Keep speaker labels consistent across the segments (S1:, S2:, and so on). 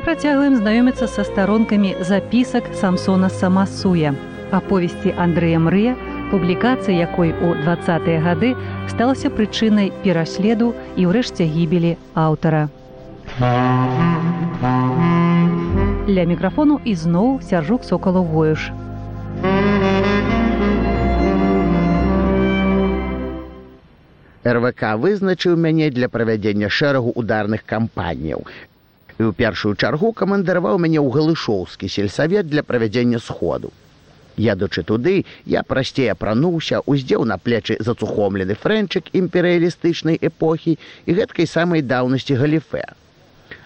S1: мы працягваем знаёміцца са старонкамі запісак самсона самасуя. Аповесці Андрэя мрыя публікацыя якой у двадцатыя гады сталася прычынай пераследу і ўрэшце гібелі аўтара. Ля мікрафону ізноў сяржук сокалу воюш
S2: РВК вызначыў мяне для правядзення шэрагу ударных кампаніяў. І ў першую чаргу камандараваў мяне ў галышоўскі сельсавет для правядзення сходу. Ядучы туды, я прасцей апрануўся, уздзеў на плечы зацухомлены фрэнчык імперыялістычнай эпохі і гэткай самай даўнасці галіфе.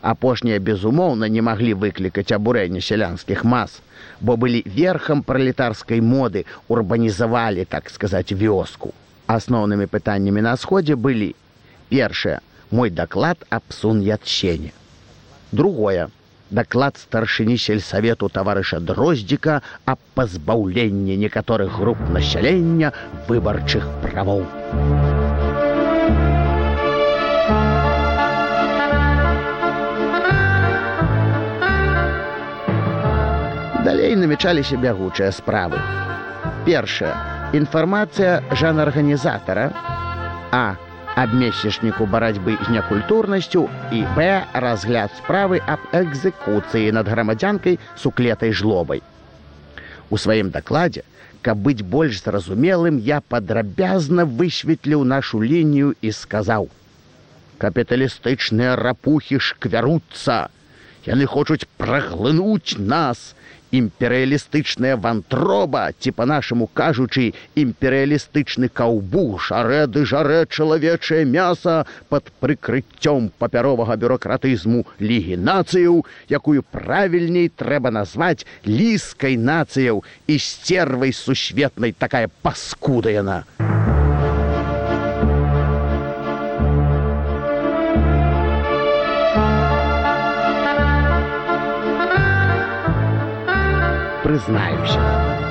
S2: Апошнія, безумоўна, не маглі выклікаць абурэння сялянскіх мас, бо былі верхам пралетарскай моды, урбанізавалі, так сказаць, вёску. Асноўнымі пытаннямі на сходзе былі: першае мой даклад аб сун'ятсене. Другое даклад старшыні сельсавету таварыша дроздзіка аб пазбаўленні некаторых груп насялення выбарчых правоў. Далей намячаліся бягучыя справы. Першае інфармацыя жанарганізатара а абмесечніку барацьбы з някультурнасцю і б разгляд справы аб экзекуцыі над грамадзянкай суклетай жлобай у сваім дакладзе каб быць больш зразумелым я падрабязна высветліў нашу лінію і сказаў капіталістычныя рапухі шквяруцца яны хочуць праглынуць нас імперыялістычная вантроба ці па-нашаму кажучы імперыялістычны каўбу шарэды жарэ чалавечае мяса под прыкрыццём папяровага бюрократызму лігі нацыяў якую правільней трэба назваць ліскай нацыяў і сцервай сусветнай такая паскуда яна прызнаюся.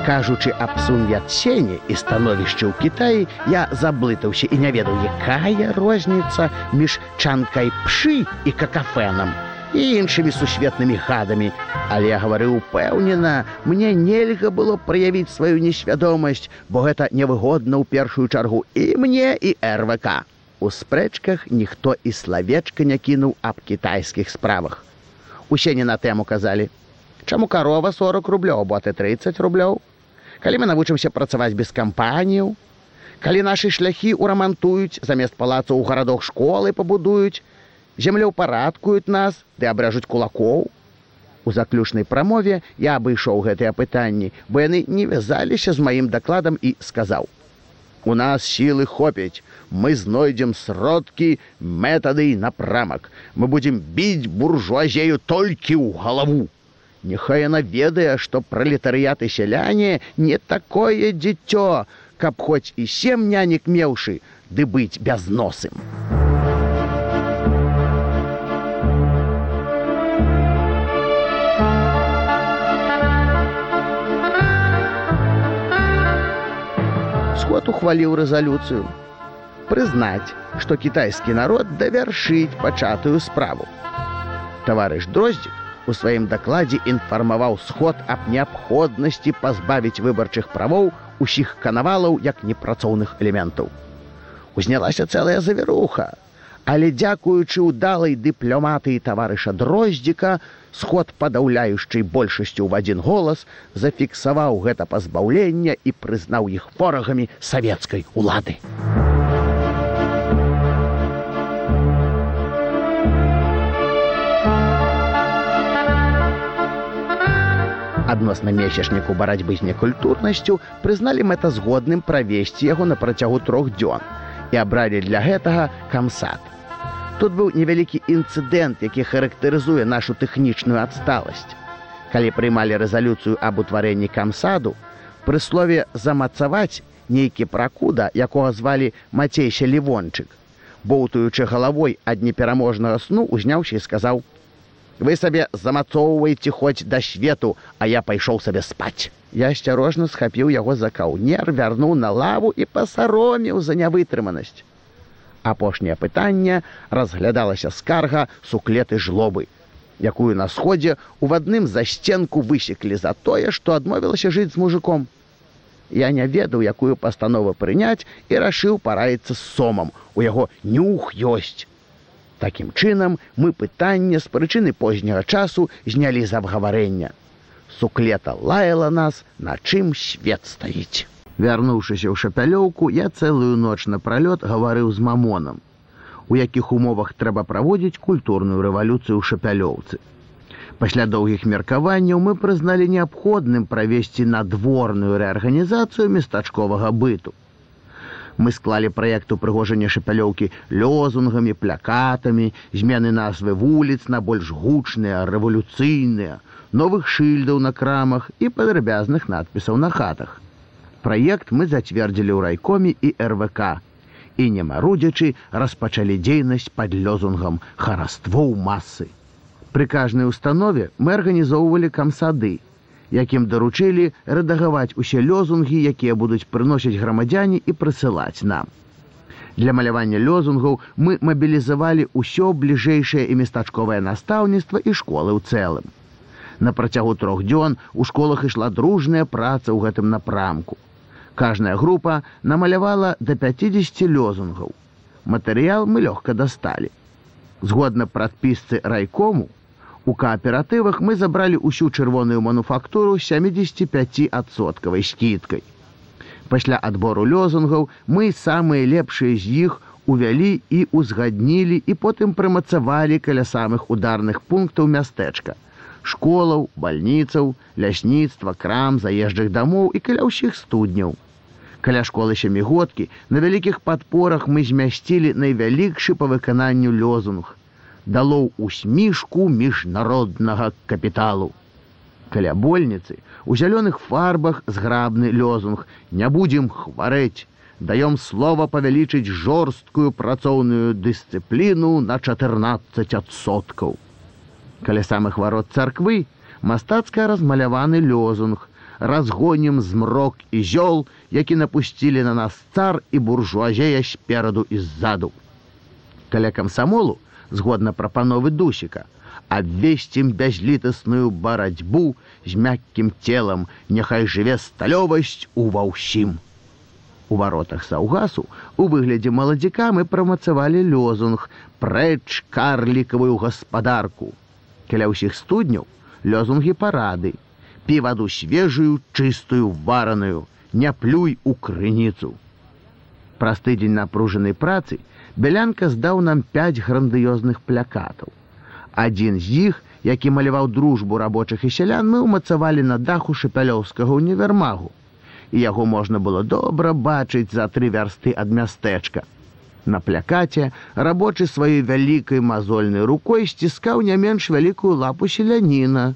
S2: Кажучы аб суньяцені і становішчы ў Кіаі, я заблытаўся і не ведаў, якая розніца між чанкай пшы і какафенам і іншымі сусветнымі хадамі. Але я гаварыў упэўнена, мне нельга было праявіць сваю несвядомасць, бо гэта невыгодна ў першую чаргу і мне і РВК. У спрэчках ніхто і славечка не кінуў аб кітайскіх справах. Усе не на тэму казалі, Чаму карова 40 рублёў, бо ты 30 рублёў. Калі мы навучымся працаваць без кампаніяў, калі нашы шляхі ўрамантуюць, замест палацаў у гарадах школы пабудуюць, землеўпарадкуюць нас ды абражуць кулакоў. У заключнай прамове я абышоў гэтыя пытанні, бо яны не вязаліся з маім дакладам і сказаў: « У нас сілы хопяць, мы знойдзем сродкі метады напрамак. Мы будзем біць буржуазею толькі ў галаву. Няхай яна ведае, што пралетарыяты сяляне не такое дзіцё, каб хоць і сем нянек меўшы, ды быць бязносым. Сход ухваліў рэзалюцыю. Прызнаць, што кітайскі народ давяршыць пачатую справу. Таварыш дроздзік у сваім дакладзе інфармаваў сход аб неабходнасці пазбавіць выбарчых правоў усіх канавалаў як непрацоўных элементаў. Узнялася цэлая завіруха, але дзякуючы ўдалай дыплёматыі таварыша дроздзіка, сход падаўляючай большасцю ў адзін голас зафіксаваў гэта пазбаўлення і прызнаў іх ворагамі савецкай улады. Адносна месячніку барацьбы з некультурнасцю прызналі мэтазгодным правесці яго на працягу трох дзён і абралі для гэтага камсад. Тут быў невялікі інцыдэнт, які характарызуе нашу тэхнічную адсталасць. Калі прымалі рэзалюцыю аб утварэнні камсаду, пры слове замацаваць нейкі пракуда, якога звалі мацейся лівончык, боўтаючы галавой ад непераможнага сну узняўся і сказаў: вы сабе замацоўваеце хоць да свету, а я пайшоў сабе спаць. Я асцярожна схапіў яго за каўнер, вярнуў на лаву і пасароміў за нявытрыманасць. Апошняе пытанне разглядалася скарга суклеты жлобы. якую на сходзе у адным засценку высеклі за тое, што адмовілася жыць з мужиком. Я не ведаў, якую пастанову прыняць і рашыў параіцца з сомам. У яго нюх ёсць. Такім чынам мы пытанне з прычыны позняга часу знялі з абгаварэння. Суклета лаяла нас, на чым свет стаіць. Вярнуўшыся ў шапялёўку, я цэлую ноч напралёт гаварыў з мамонам, у якіх умовах трэба праводзіць культурную рэвалюцыю ў шапялёўцы. Пасля доўгіх меркаванняў мы прызналі неабходным правесці надворную рэарганізацыю местачковага быту. Мы склалі праект упрыгожання шапялёўкі лёзунгамі, плякатамі, змены назвы вуліц на больш гучныя, рэвалюцыйныя, новых шыльдаў на крамах і падрабязных надпісаў на хатах. Праект мы зацвердзілі ў райкоме і РВК. І не марудзячы распачалі дзейнасць пад лёзунгам хараствоў масы. Пры кажнай установе мы арганізоўвалі камсады, якім даручылі рэдагаваць усе лёзунгі, якія будуць прыносіць грамадзяне і прысылаць нам. Для малявання лёзунгаў мы мабілізавалі ўсё бліжэйшае і местачковае настаўніцтва і школы ў цэлым. На працягу трох дзён у школах ішла дружная праца ў гэтым напрамку. Кажная група намалявала да 50 лёзунгаў. Матэрыял мы лёгка дасталі. Згодна прадпісцы райкому, У кааператывах мы забралі ўсю чырвоную мануфактуру 75соткавай скідкай. Пасля адбору лёзунгаў мы самыя лепшыя з іх увялі і ўзгаднілі і потым прымацавалі каля самых ударных пунктаў мястэчка школаў, бальніцаў, лясніцтва, крам, заезджых дамоў і каля ўсіх студняў. Каля школы сямігодкі на вялікіх падпорах мы змясцілі найвялікшы па выкананню лёзунг дало усмішку міжнароднага капіталу. Каля больніцы у зялёных фарбах зграбны лёзунг не будзем хварэць, даём слова павялічыць жорсткую працоўную дысцыпліну на 14соткаў. Каля самых варот царквы мастацка размаляваны лёзунг, разгонім змрок і зёл, які напусцілі на нас цар і буржуазея спераду і ззаду. Каля камсамолу згодна прапановы дусіка, абвесцім бязлітасную барацьбу з мяккім целам, няхай жыве сталёвасць у ва ўсім. У варотах саўгасу у выглядзе маладзіка мы прамацавалі лёзунг прэч карлікавую гаспадарку. Каля ўсіх студняў лёзунгі парады, пі ваду свежую, чыстую вараную, не плюй у крыніцу. Праз тыдзень напружанай працы Бялянка здаў нам пяць грандыёзных плякатаў. Адзін з іх, які маляваў дружбу рабочых і сялян, мы ўмацавалі на даху шапялёўскага універмагу. І яго можна было добра бачыць за тры вярсты ад мястэчка. На плякаце рабочы сваёй вялікай мазольнай рукой сціскаў не менш вялікую лапу селяніна.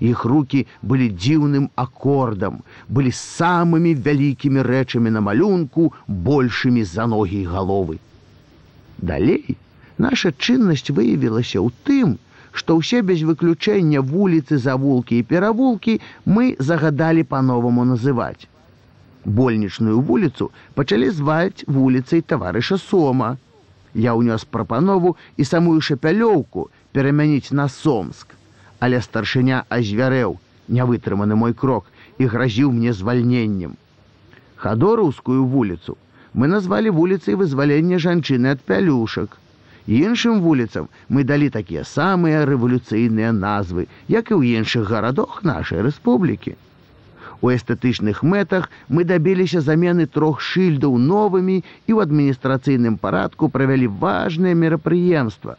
S2: Іх руки былі дзіўным акордам, былі самымі вялікімі рэчамі на малюнку, большымі за ногі галовы. Далей наша чыннасць выявілася ў тым, што ўсе без выключэння вуліцы завулкі і перавулкі мы загадалі па-новаму называць. Больнічную вуліцу пачалі зваць вуліцай таварыша сома. Я ўнёс прапанову і самую шапялёўку перамяніць на сомск, але старшыня азвярэў, нявытрыманы мой крок і гразіў мне звальненнем. Хадораўскую вуліцу мы назвалі вуліцай вызвалення жанчыны ад пялюшак. Іншым вуліцам мы далі такія самыя рэвалюцыйныя назвы, як і ў іншых гарадах нашай рэспублікі. У эстэтычных мэтах мы дабіліся замены трох шыльдаў новымі і ў адміністрацыйным парадку правялі важныя мерапрыемства.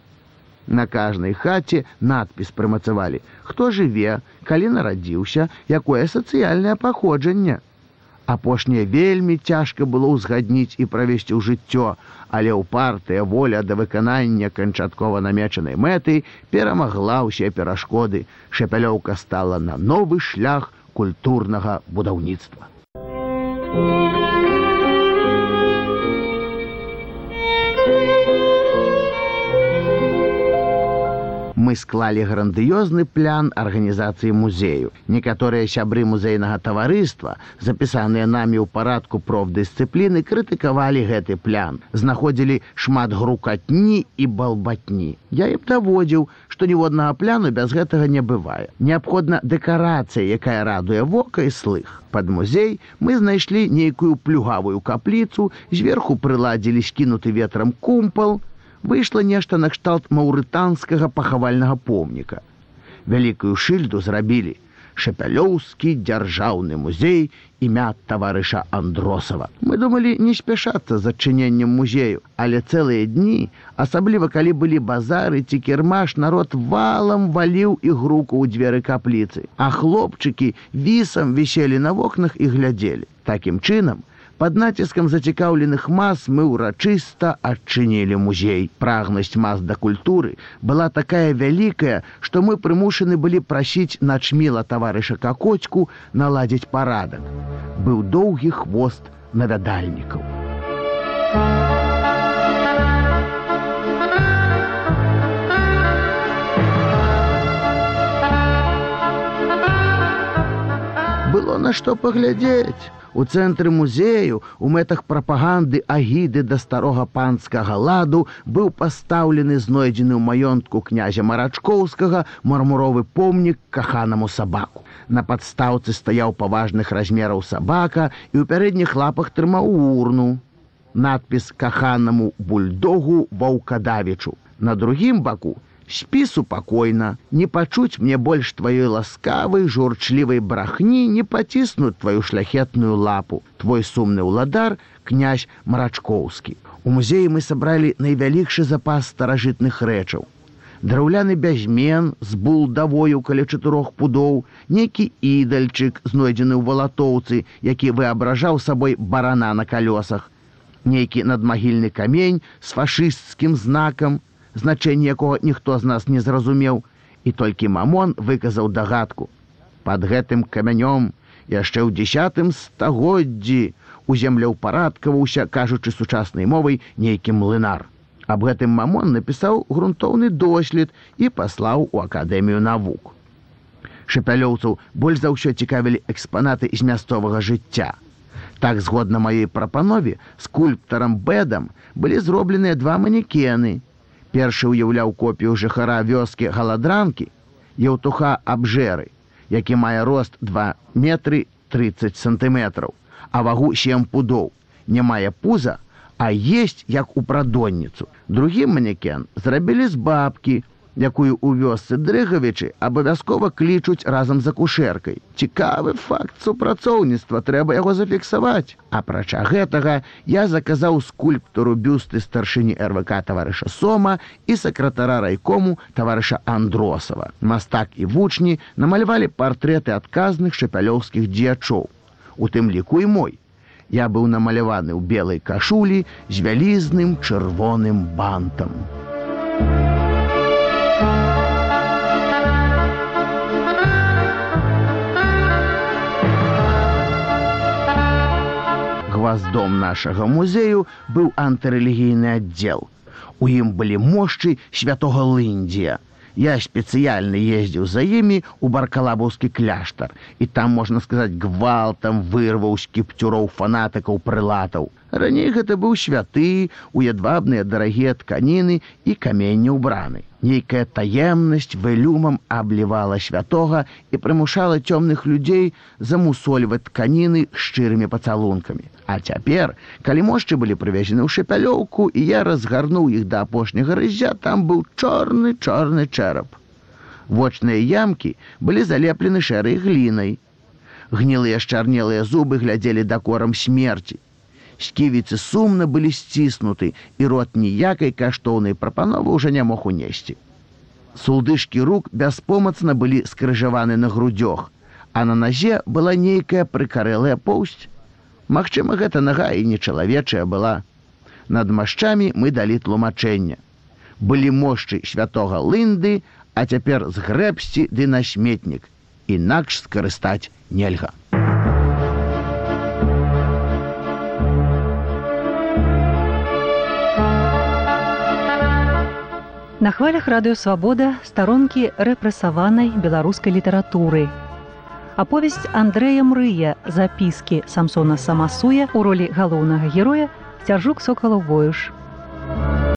S2: На кажнай хаце надпіс прымацавалі, хто жыве, калі нарадзіўся, якое сацыяльнае паходжанне. Апошняе вельмі цяжка было ўзгадніць і правесці ў жыццё, але ўпартая воля да выканання канчаткова намечанай мэты перамагла ўсе перашкоды. Шапялёўка стала на новы шлях культурнага будаўніцтва. Мы склалі грандыёзны план арганізацыі музею. Некаторыя сябры музейнага таварыства, запісаныя намі ў парадку профдысцыпліны, крытыкавалі гэты план, знаходзілі шмат грукатні і балбатні. Я ім даводзіў, што ніводнага пляну без гэтага не бывае. Неабходна дэкарацыя, якая радуе вока і слых. Пад музей мы знайшлі нейкую плюгавую капліцу, зверху прыладзілі скінуты ветрам кумпал, выйшла нешта накшталт маўрытанскага пахавальнага помніка. Вялікую шыльду зрабілі шапялёўскі дзяржаўны музей імя таварыша Андросава. Мы думалі не спяшацца з адчыненнем музею, але цэлыя дні, асабліва калі былі базары ці кірмаш народ валам валіў і груку ў дзверы капліцы, а хлопчыкі вісам віселі на вокнах і глядзелі. Такім чынам, Пад націскам зацікаўленых мас мы ўрачыста адчынілі музей. Прагнасць мас да культуры была такая вялікая, што мы прымушаны былі прасіць начміла таварыша какоцьку наладзіць парадак. Быў доўгі хвост навядальнікаў. Было на што паглядзець. У цэнтры музею у мэтах прапаганды агіды да старога панскага ладу быў пастаўлены знойдзены ў маёнтку князя марачкоўскага мармуровы помнік каханаму сабаку. На падстаўцы стаяў паважных размераў сабака і ў пярэдніх лапах трымаў урну. Надпіс каханаму бульдогу ваўкадавічу. На другім баку спі супакойна не пачуць мне больш тваёй ласкавай журчлівай брахні не паціснуць твою шляхетную лапу. Твой сумны ўладар князь марачкоўскі у музеі мы сабралі найвялікшы запас старажытных рэчаў драўляны бязмен з булдавою каля чатырох пудоў некі ідальчык знойдзены ў валатоўцы які выабражаў сабой барана на калёсах нейкі надмагільны камень з фашысцкім знакам значэнне якога ніхто з нас не зразумеў і толькі мамон выказаў дагадку. Под гэтым камянём яшчэ ў десятым стагоддзі у земляў парадкаваўся кажучы сучаснай мовай нейкі млынар. Аб гэтым мамон напісаў грунтоўны дослед і паслаў у акадэмію навук. Шапялёўцаў больш за ўсё цікавілі экспанаты з мясцовага жыцця. Так згодна маёй прапанове скульптарам бэдам былі зробленыя два манекены першы ўяўляў копію жыхара вёскі галадранкі еўтуха абжэры які мае рост 2 метры 30 сантыметраў а вагу сем пудоў. Не мае пуза а есть як у прадонніцу. Другі манекен зрабілі з бабкі якую ў вёсцы дрыгавічы абавязкова клічуць разам з акушэркай. Цікавы факт супрацоўніцтва трэба яго зафіксаваць. Апрача гэтага я заказаў скульптуру бюсты старшыні РВК таварыша Сома і сакратара райкому таварыша Андросава. Мастак і вучні намалявалі партрэты адказных шапялёўскіх дзеячоў. У тым ліку і мой. Я быў намаляваны ў белай кашулі з вялізным чырвоным бантам. Гваздом нашага музею быў антырэлігійны аддзел. У ім былі мошчы святого Ліндія. Я спецыяльна ездзіў за імі ў баркалабаўскі кляштар, і там можна сказаць гвалтам вырваў з кіпцюроў фанатыкаў прылатаў. Раней гэта быў святы, уядвабныя дарагія тканіны і каменні ўбраны. Нейкая таемнасць вэлюмам аблівала святога і прымушала цёмных людзей замусольваць тканіны шчырымі пацалункамі. А цяпер, калі мошчы былі прывязены ў шапялёўку і я разгарнуў іх да апошняга рыззя, там быў чорны чорны чэрап. Вочныя ямкі былі залеплены шэрай глінай. Гнілыя шчарнелыя зубы глядзелі дакорам смерці сківіцы сумна былі сціснуты і рот ніякай каштоўнай прапановы ўжо не мог унесці. Сулдышкі рук бяспомацна былі скрыжаваны на грудзёг, а на назе была нейкая прыкарэлая поўсць. Магчыма, гэта нага і не чалавечая была. Над машчамі мы далі тлумачэння. Былі мошчы святога лынды, а цяпер з грэбсці ды на сметнік, інакш скарыстаць нельга.
S1: На хвалях радыёвабода старонкі рэпрэсаванай беларускай літаратуры. Аповесць Андрэя Мрыя запіскі Самсона Самасуя у ролі галоўнага героя цяжук сокалаў воюш.